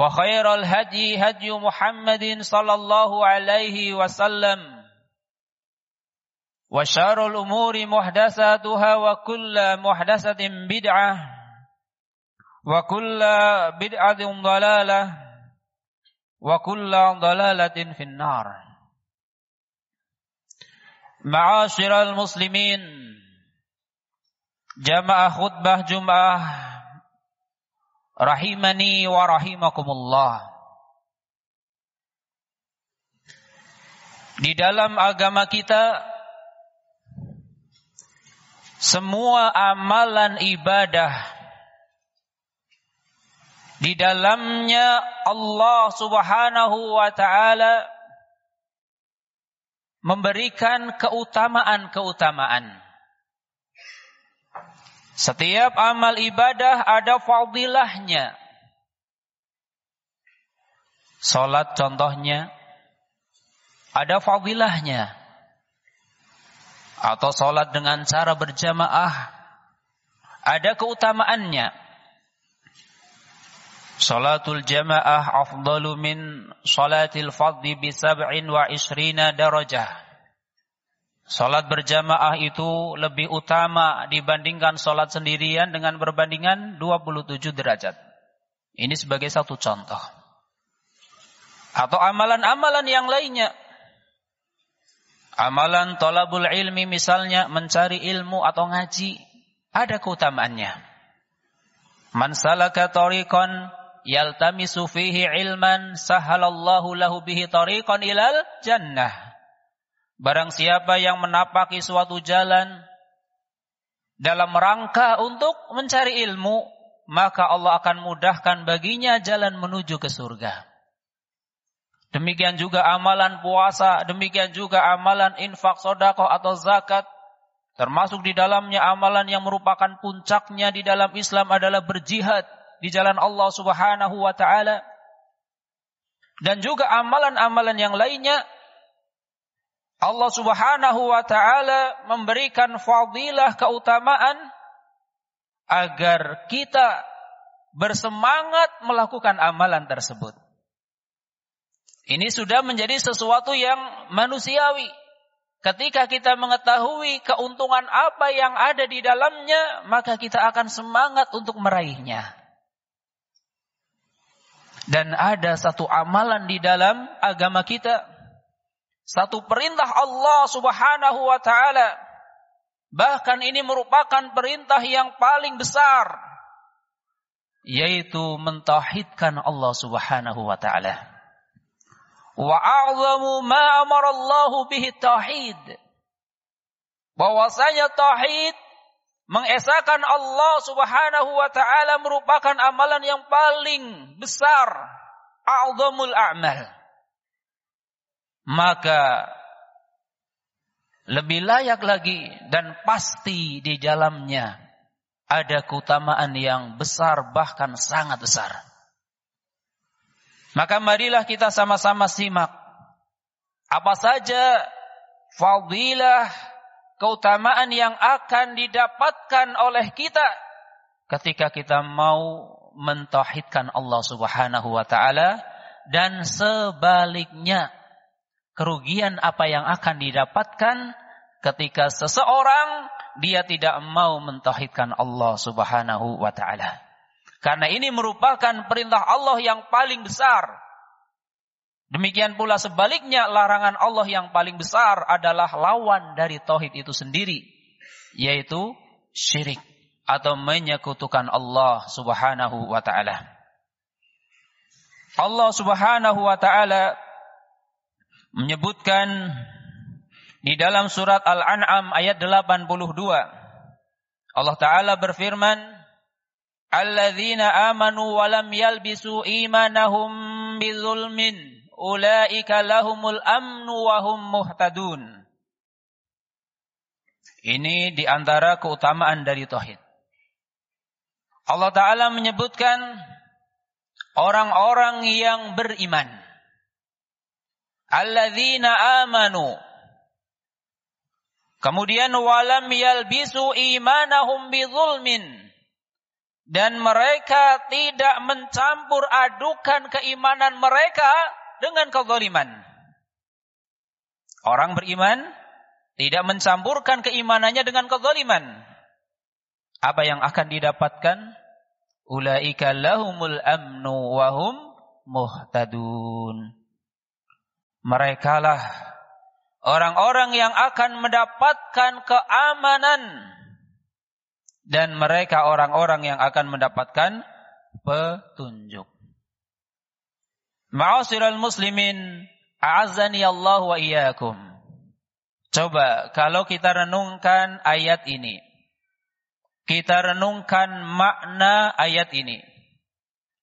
وخير الهدي هدي محمد صلى الله عليه وسلم. وشر الأمور محدثاتها وكل محدثة بدعة وكل بدعة ضلالة وكل ضلالة في النار. معاشر المسلمين جمع خطبة جمعة rahimani wa rahimakumullah. Di dalam agama kita semua amalan ibadah di dalamnya Allah Subhanahu wa taala memberikan keutamaan-keutamaan. Setiap amal ibadah ada fadilahnya. Salat contohnya ada fadilahnya. Atau salat dengan cara berjamaah ada keutamaannya. Salatul jamaah afdalu min salatil fadhi bi sab'in wa isrina darajah. Salat berjamaah itu lebih utama dibandingkan salat sendirian dengan berbandingan 27 derajat. Ini sebagai satu contoh. Atau amalan-amalan yang lainnya. Amalan tolabul ilmi misalnya mencari ilmu atau ngaji. Ada keutamaannya. Man salaka tariqan yaltamisu fihi ilman sahalallahu lahu bihi tariqan ilal jannah. Barang siapa yang menapaki suatu jalan dalam rangka untuk mencari ilmu, maka Allah akan mudahkan baginya jalan menuju ke surga. Demikian juga amalan puasa, demikian juga amalan infak sodakoh atau zakat. Termasuk di dalamnya amalan yang merupakan puncaknya di dalam Islam adalah berjihad di jalan Allah subhanahu wa ta'ala. Dan juga amalan-amalan yang lainnya Allah Subhanahu wa taala memberikan fadilah keutamaan agar kita bersemangat melakukan amalan tersebut. Ini sudah menjadi sesuatu yang manusiawi. Ketika kita mengetahui keuntungan apa yang ada di dalamnya, maka kita akan semangat untuk meraihnya. Dan ada satu amalan di dalam agama kita satu perintah Allah Subhanahu wa taala. Bahkan ini merupakan perintah yang paling besar yaitu mentauhidkan Allah Subhanahu wa taala. Wa a'zamu ma amarallahu bihi tauhid. Bahwasanya tauhid mengesahkan Allah Subhanahu wa taala merupakan amalan yang paling besar, a'zamul a'mal. Maka lebih layak lagi dan pasti di dalamnya ada keutamaan yang besar bahkan sangat besar. Maka marilah kita sama-sama simak apa saja fadilah keutamaan yang akan didapatkan oleh kita ketika kita mau mentauhidkan Allah Subhanahu wa taala dan sebaliknya kerugian apa yang akan didapatkan ketika seseorang dia tidak mau mentauhidkan Allah Subhanahu wa taala. Karena ini merupakan perintah Allah yang paling besar. Demikian pula sebaliknya larangan Allah yang paling besar adalah lawan dari tauhid itu sendiri, yaitu syirik atau menyekutukan Allah Subhanahu wa taala. Allah Subhanahu wa taala menyebutkan di dalam surat Al-An'am ayat 82 Allah taala berfirman alladzina amanu wa lam yalbisu imanahum bizulmin ulaika lahumul amnu wa hum muhtadun. Ini di antara keutamaan dari tauhid. Allah taala menyebutkan orang-orang yang beriman. Alladzina amanu Kemudian walam yalbisu imanahum bizulmin dan mereka tidak mencampur adukan keimanan mereka dengan kezaliman. Orang beriman tidak mencampurkan keimanannya dengan kezaliman. Apa yang akan didapatkan? Ulaika lahumul amnu wa hum muhtadun. Mereka lah orang-orang yang akan mendapatkan keamanan dan mereka orang-orang yang akan mendapatkan petunjuk. Ma'asyiral muslimin, a'azzani Allah wa iyyakum. Coba kalau kita renungkan ayat ini. Kita renungkan makna ayat ini.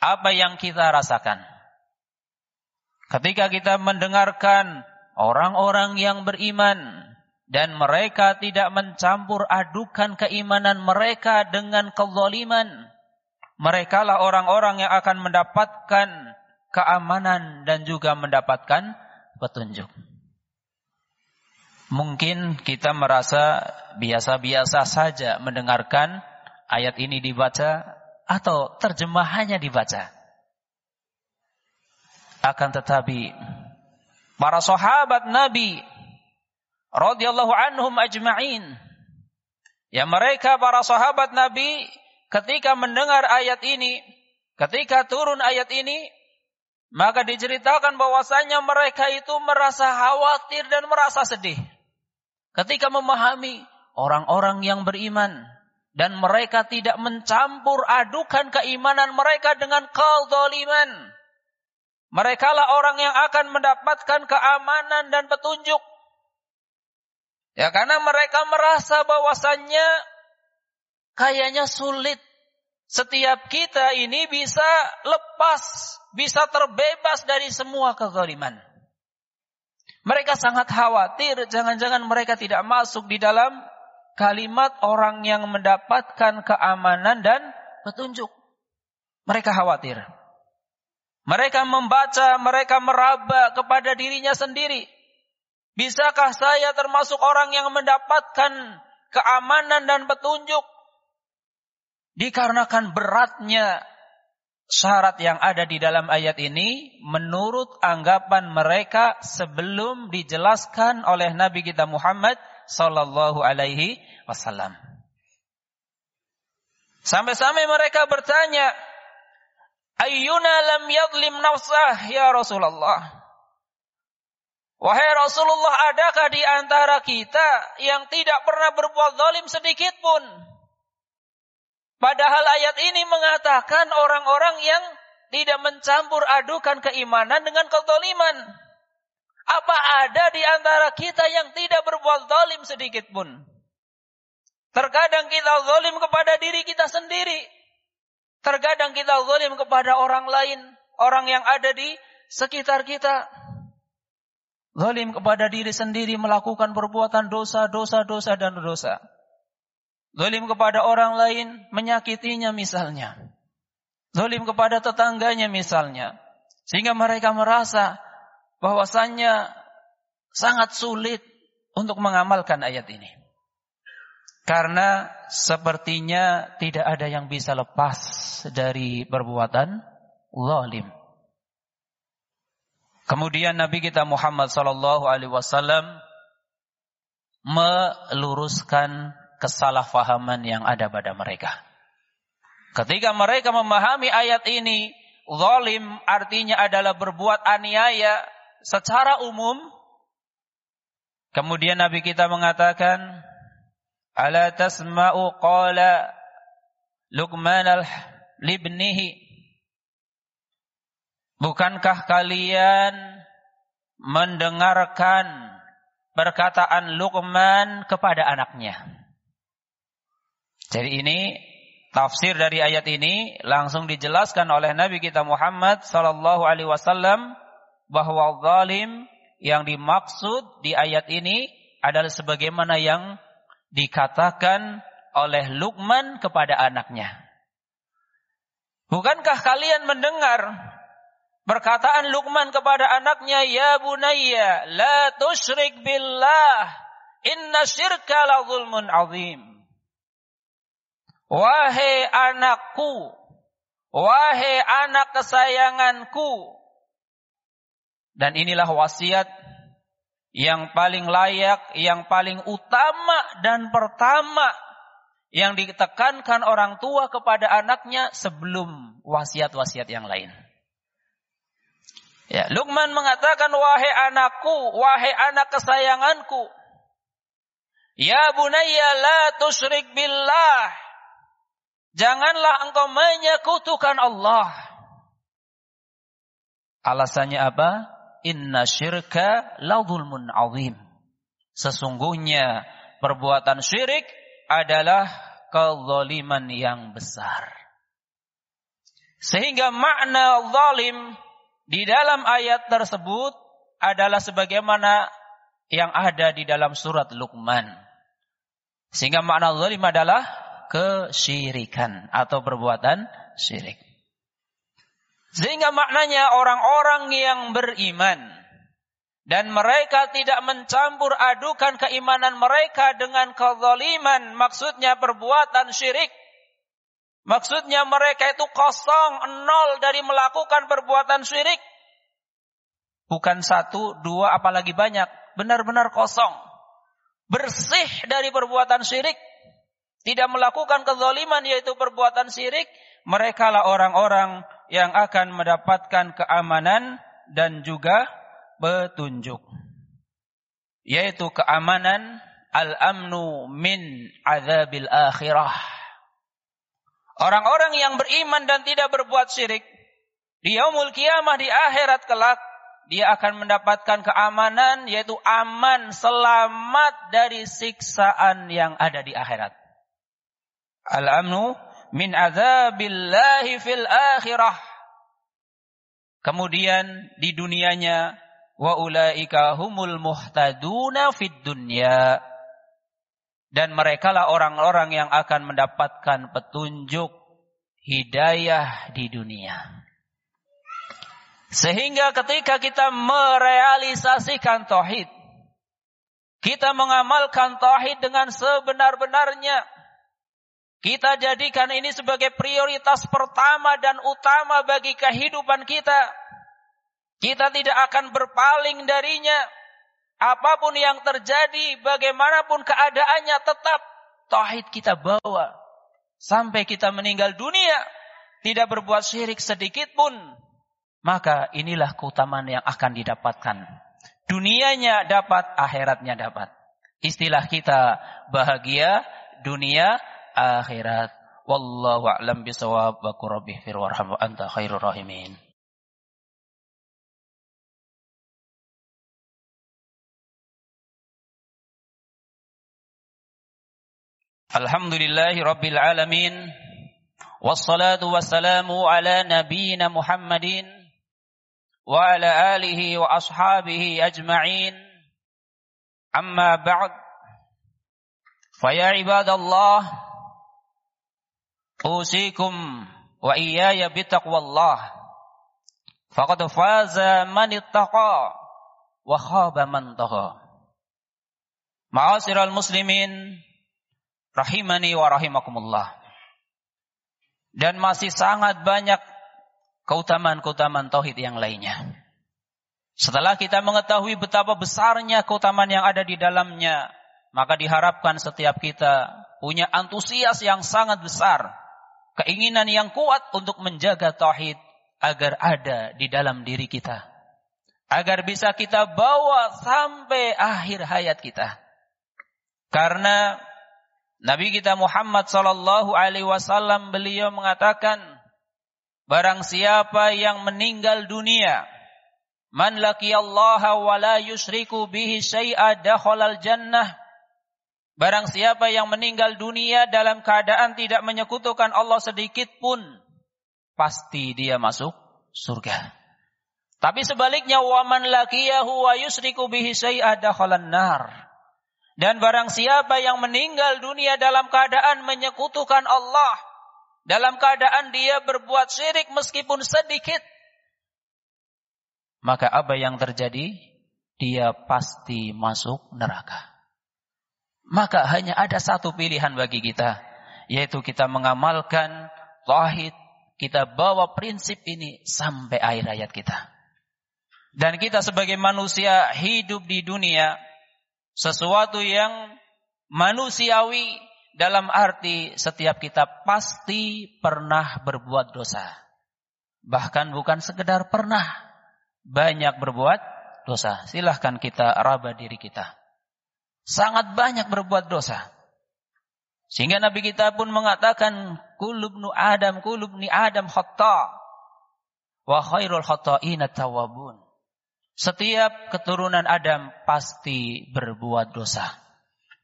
Apa yang kita rasakan? Ketika kita mendengarkan orang-orang yang beriman dan mereka tidak mencampur adukan keimanan mereka dengan kezaliman. Mereka lah orang-orang yang akan mendapatkan keamanan dan juga mendapatkan petunjuk. Mungkin kita merasa biasa-biasa saja mendengarkan ayat ini dibaca atau terjemahannya dibaca. Akan tetapi para sahabat Nabi radhiyallahu anhum ajma'in. Ya mereka para sahabat Nabi ketika mendengar ayat ini, ketika turun ayat ini, maka diceritakan bahwasanya mereka itu merasa khawatir dan merasa sedih. Ketika memahami orang-orang yang beriman dan mereka tidak mencampur adukan keimanan mereka dengan kezaliman. Mereka lah orang yang akan mendapatkan keamanan dan petunjuk Ya karena mereka merasa bahwasannya kayaknya sulit setiap kita ini bisa lepas, bisa terbebas dari semua kezaliman. Mereka sangat khawatir jangan-jangan mereka tidak masuk di dalam kalimat orang yang mendapatkan keamanan dan petunjuk. Mereka khawatir. Mereka membaca, mereka meraba kepada dirinya sendiri. Bisakah saya termasuk orang yang mendapatkan keamanan dan petunjuk? Dikarenakan beratnya syarat yang ada di dalam ayat ini menurut anggapan mereka sebelum dijelaskan oleh Nabi kita Muhammad sallallahu alaihi wasallam. Sampai-sampai mereka bertanya, "Ayyuna lam yadlim nafsah ya Rasulullah?" Wahai Rasulullah, adakah di antara kita yang tidak pernah berbuat zalim sedikit pun? Padahal ayat ini mengatakan orang-orang yang tidak mencampur adukan keimanan dengan kezaliman. Apa ada di antara kita yang tidak berbuat zalim sedikit pun? Terkadang kita zalim kepada diri kita sendiri. Terkadang kita zalim kepada orang lain, orang yang ada di sekitar kita. Zalim kepada diri sendiri melakukan perbuatan dosa, dosa, dosa dan dosa. Zalim kepada orang lain menyakitinya misalnya. Zalim kepada tetangganya misalnya. Sehingga mereka merasa bahwasannya sangat sulit untuk mengamalkan ayat ini. Karena sepertinya tidak ada yang bisa lepas dari perbuatan zalim. Kemudian Nabi kita Muhammad sallallahu alaihi wasallam meluruskan kesalahpahaman yang ada pada mereka. Ketika mereka memahami ayat ini, zalim artinya adalah berbuat aniaya secara umum. Kemudian Nabi kita mengatakan, "Ala tasma'u qala Luqman al-libnihi Bukankah kalian mendengarkan perkataan Luqman kepada anaknya? Jadi ini tafsir dari ayat ini langsung dijelaskan oleh Nabi kita Muhammad sallallahu alaihi wasallam bahwa zalim yang dimaksud di ayat ini adalah sebagaimana yang dikatakan oleh Luqman kepada anaknya. Bukankah kalian mendengar Perkataan Luqman kepada anaknya, "Ya bunayya, la tusyrik billah. Inna syirka la zulmun azim." Wahai anakku, wahai anak kesayanganku. Dan inilah wasiat yang paling layak, yang paling utama dan pertama yang ditekankan orang tua kepada anaknya sebelum wasiat-wasiat yang lain. Ya, Luqman mengatakan wahai anakku, wahai anak kesayanganku. Ya bunayya la tusyrik billah. Janganlah engkau menyekutukan Allah. Alasannya apa? Inna syirka la zulmun azim. Sesungguhnya perbuatan syirik adalah kezaliman yang besar. Sehingga makna zalim di dalam ayat tersebut adalah sebagaimana yang ada di dalam surat Luqman. Sehingga makna zalim adalah kesyirikan atau perbuatan syirik. Sehingga maknanya orang-orang yang beriman dan mereka tidak mencampur adukan keimanan mereka dengan kezaliman, maksudnya perbuatan syirik. Maksudnya mereka itu kosong, nol dari melakukan perbuatan syirik. Bukan satu, dua, apalagi banyak. Benar-benar kosong. Bersih dari perbuatan syirik. Tidak melakukan kezaliman yaitu perbuatan syirik. Mereka lah orang-orang yang akan mendapatkan keamanan dan juga petunjuk. Yaitu keamanan al-amnu min azabil akhirah Orang-orang yang beriman dan tidak berbuat syirik di yaumul kiamah di akhirat kelak dia akan mendapatkan keamanan yaitu aman selamat dari siksaan yang ada di akhirat. Al-amnu min azabillahi fil akhirah. Kemudian di dunianya wa ulaika humul muhtaduna fid dunya dan merekalah orang-orang yang akan mendapatkan petunjuk hidayah di dunia. Sehingga ketika kita merealisasikan tauhid, kita mengamalkan tauhid dengan sebenar-benarnya, kita jadikan ini sebagai prioritas pertama dan utama bagi kehidupan kita. Kita tidak akan berpaling darinya Apa pun yang terjadi, bagaimanapun keadaannya tetap tauhid kita bawa sampai kita meninggal dunia tidak berbuat syirik sedikit pun. Maka inilah keutamaan yang akan didapatkan. Dunianya dapat, akhiratnya dapat. Istilah kita bahagia dunia akhirat. Wallahu a'lam bisawab wa qurabbi fir warham wa anta khairur rahimin. Alhamdulillahi rabbil alamin. Wassalatu wassalamu ala nabiyyina Muhammadin wa ala alihi wa ashabihi ajma'in. Amma ba'd. Fa ya ibadallah, Iyaya bitaqwallah Faqad faza man ittaqa Wa khaba man taha Ma'asiral muslimin Rahimani wa rahimakumullah. Dan masih sangat banyak keutamaan-keutamaan tauhid yang lainnya. Setelah kita mengetahui betapa besarnya keutamaan yang ada di dalamnya, maka diharapkan setiap kita punya antusias yang sangat besar, keinginan yang kuat untuk menjaga tauhid agar ada di dalam diri kita. Agar bisa kita bawa sampai akhir hayat kita. Karena Nabi kita Muhammad sallallahu alaihi wasallam beliau mengatakan barang siapa yang meninggal dunia man laqiyallaha wa la yusyriku bihi syai'a dakhalal jannah barang siapa yang meninggal dunia dalam keadaan tidak menyekutukan Allah sedikit pun pasti dia masuk surga tapi sebaliknya wa man laqiyahu wa yusyriku bihi dakhalan nar dan barang siapa yang meninggal dunia dalam keadaan menyekutukan Allah, dalam keadaan dia berbuat syirik meskipun sedikit, maka apa yang terjadi? Dia pasti masuk neraka. Maka hanya ada satu pilihan bagi kita, yaitu kita mengamalkan tauhid, kita bawa prinsip ini sampai akhir hayat kita. Dan kita sebagai manusia hidup di dunia sesuatu yang manusiawi dalam arti setiap kita pasti pernah berbuat dosa. Bahkan bukan sekedar pernah, banyak berbuat dosa. Silahkan kita raba diri kita. Sangat banyak berbuat dosa. Sehingga Nabi kita pun mengatakan, Kulubnu Adam, kulubni Adam khata. Wa khairul khata'ina tawabun. Setiap keturunan Adam pasti berbuat dosa.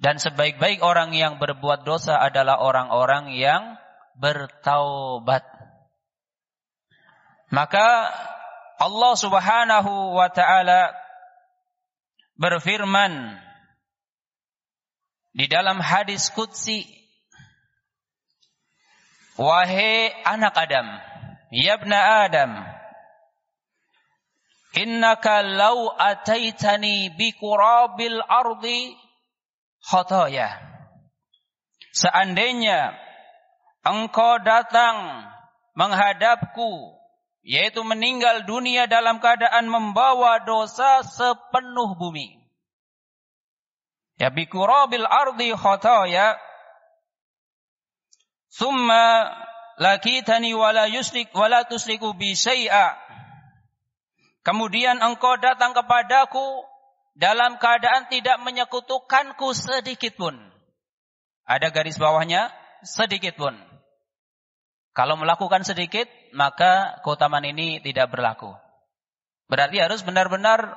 Dan sebaik-baik orang yang berbuat dosa adalah orang-orang yang bertaubat. Maka Allah Subhanahu wa taala berfirman di dalam hadis qudsi Wahai anak Adam, ya Adam, Innaka law ataitani kurabil ardi khotoya. Seandainya engkau datang menghadapku, yaitu meninggal dunia dalam keadaan membawa dosa sepenuh bumi. Ya kurabil ardi khotoya. Summa lakitani wala yusrik wala tusriku bi syai'a Kemudian engkau datang kepadaku dalam keadaan tidak menyekutukanku sedikit pun. Ada garis bawahnya, sedikit pun. Kalau melakukan sedikit, maka keutamaan ini tidak berlaku. Berarti harus benar-benar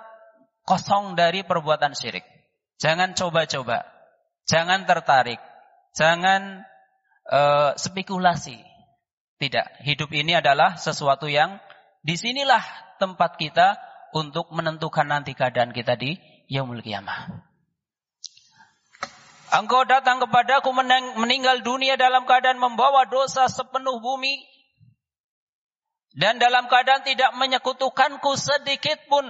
kosong dari perbuatan syirik. Jangan coba-coba. Jangan tertarik. Jangan uh, spekulasi. Tidak. Hidup ini adalah sesuatu yang di sinilah tempat kita untuk menentukan nanti keadaan kita di yaumul kiamah. Engkau datang kepadaku meninggal dunia dalam keadaan membawa dosa sepenuh bumi dan dalam keadaan tidak menyekutukanku sedikit pun.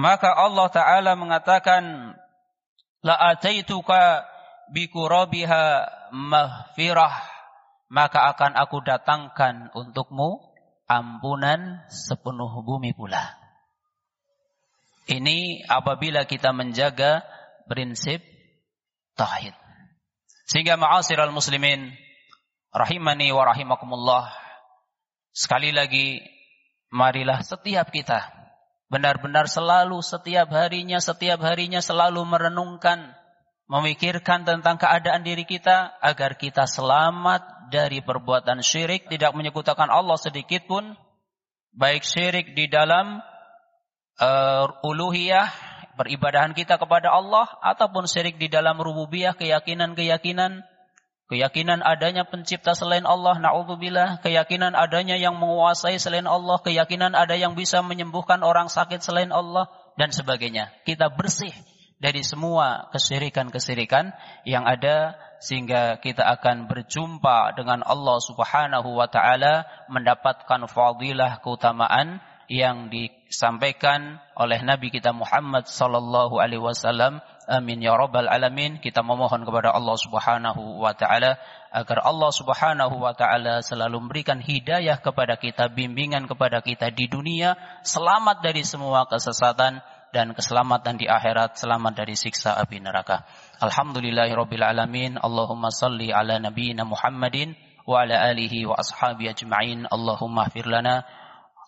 Maka Allah Ta'ala mengatakan, La ataituka bikurabiha mahfirah. Maka akan aku datangkan untukmu ampunan sepenuh bumi pula. Ini apabila kita menjaga prinsip tauhid. Sehingga ma'asyiral muslimin rahimani wa rahimakumullah. Sekali lagi marilah setiap kita benar-benar selalu setiap harinya setiap harinya selalu merenungkan memikirkan tentang keadaan diri kita agar kita selamat dari perbuatan syirik, tidak menyekutukan Allah sedikit pun, baik syirik di dalam uh, uluhiyah, peribadahan kita kepada Allah ataupun syirik di dalam rububiyah, keyakinan-keyakinan keyakinan adanya pencipta selain Allah, naudzubillah, keyakinan adanya yang menguasai selain Allah, keyakinan ada yang bisa menyembuhkan orang sakit selain Allah dan sebagainya. Kita bersih dari semua kesyirikan-kesyirikan yang ada sehingga kita akan berjumpa dengan Allah Subhanahu wa taala mendapatkan fadilah keutamaan yang disampaikan oleh Nabi kita Muhammad sallallahu alaihi wasallam. Amin ya rabbal alamin. Kita memohon kepada Allah Subhanahu wa taala agar Allah Subhanahu wa taala selalu memberikan hidayah kepada kita, bimbingan kepada kita di dunia, selamat dari semua kesesatan dan keselamatan di akhirat, selamat dari siksa api neraka. Alhamdulillahirabbil alamin. Allahumma salli ala nabiyyina Muhammadin wa ala alihi wa ashabi ajma'in. Allahumma fir lana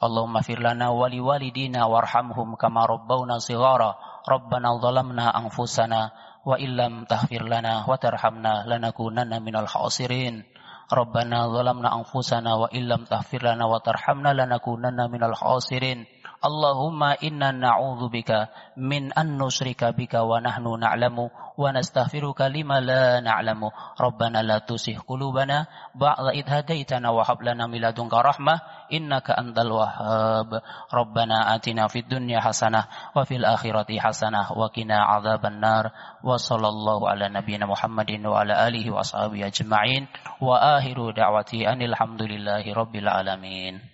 Allahumma fir lana wa li walidina warhamhum kama rabbawna shighara. Rabbana zalamna anfusana wa illam taghfir wa tarhamna lanakunanna minal khasirin. Rabbana zalamna anfusana wa illam taghfir wa tarhamna lanakunanna minal khasirin. Allahumma inna na'udzubika min an nusyrika bika wa nahnu na'lamu wa nastaghfiruka lima la na'lamu. Rabbana la tusih qulubana ba'da idh hadaitana wa hab lana min ladunka rahmah innaka antal wahhab. Rabbana atina fid dunya hasanah wa fil akhirati hasanah wa qina adzaban nar. Wa sallallahu ala nabiyyina Muhammadin wa ala alihi wa ashabihi ajma'in. Wa akhiru da'wati anil hamdulillahi rabbil alamin.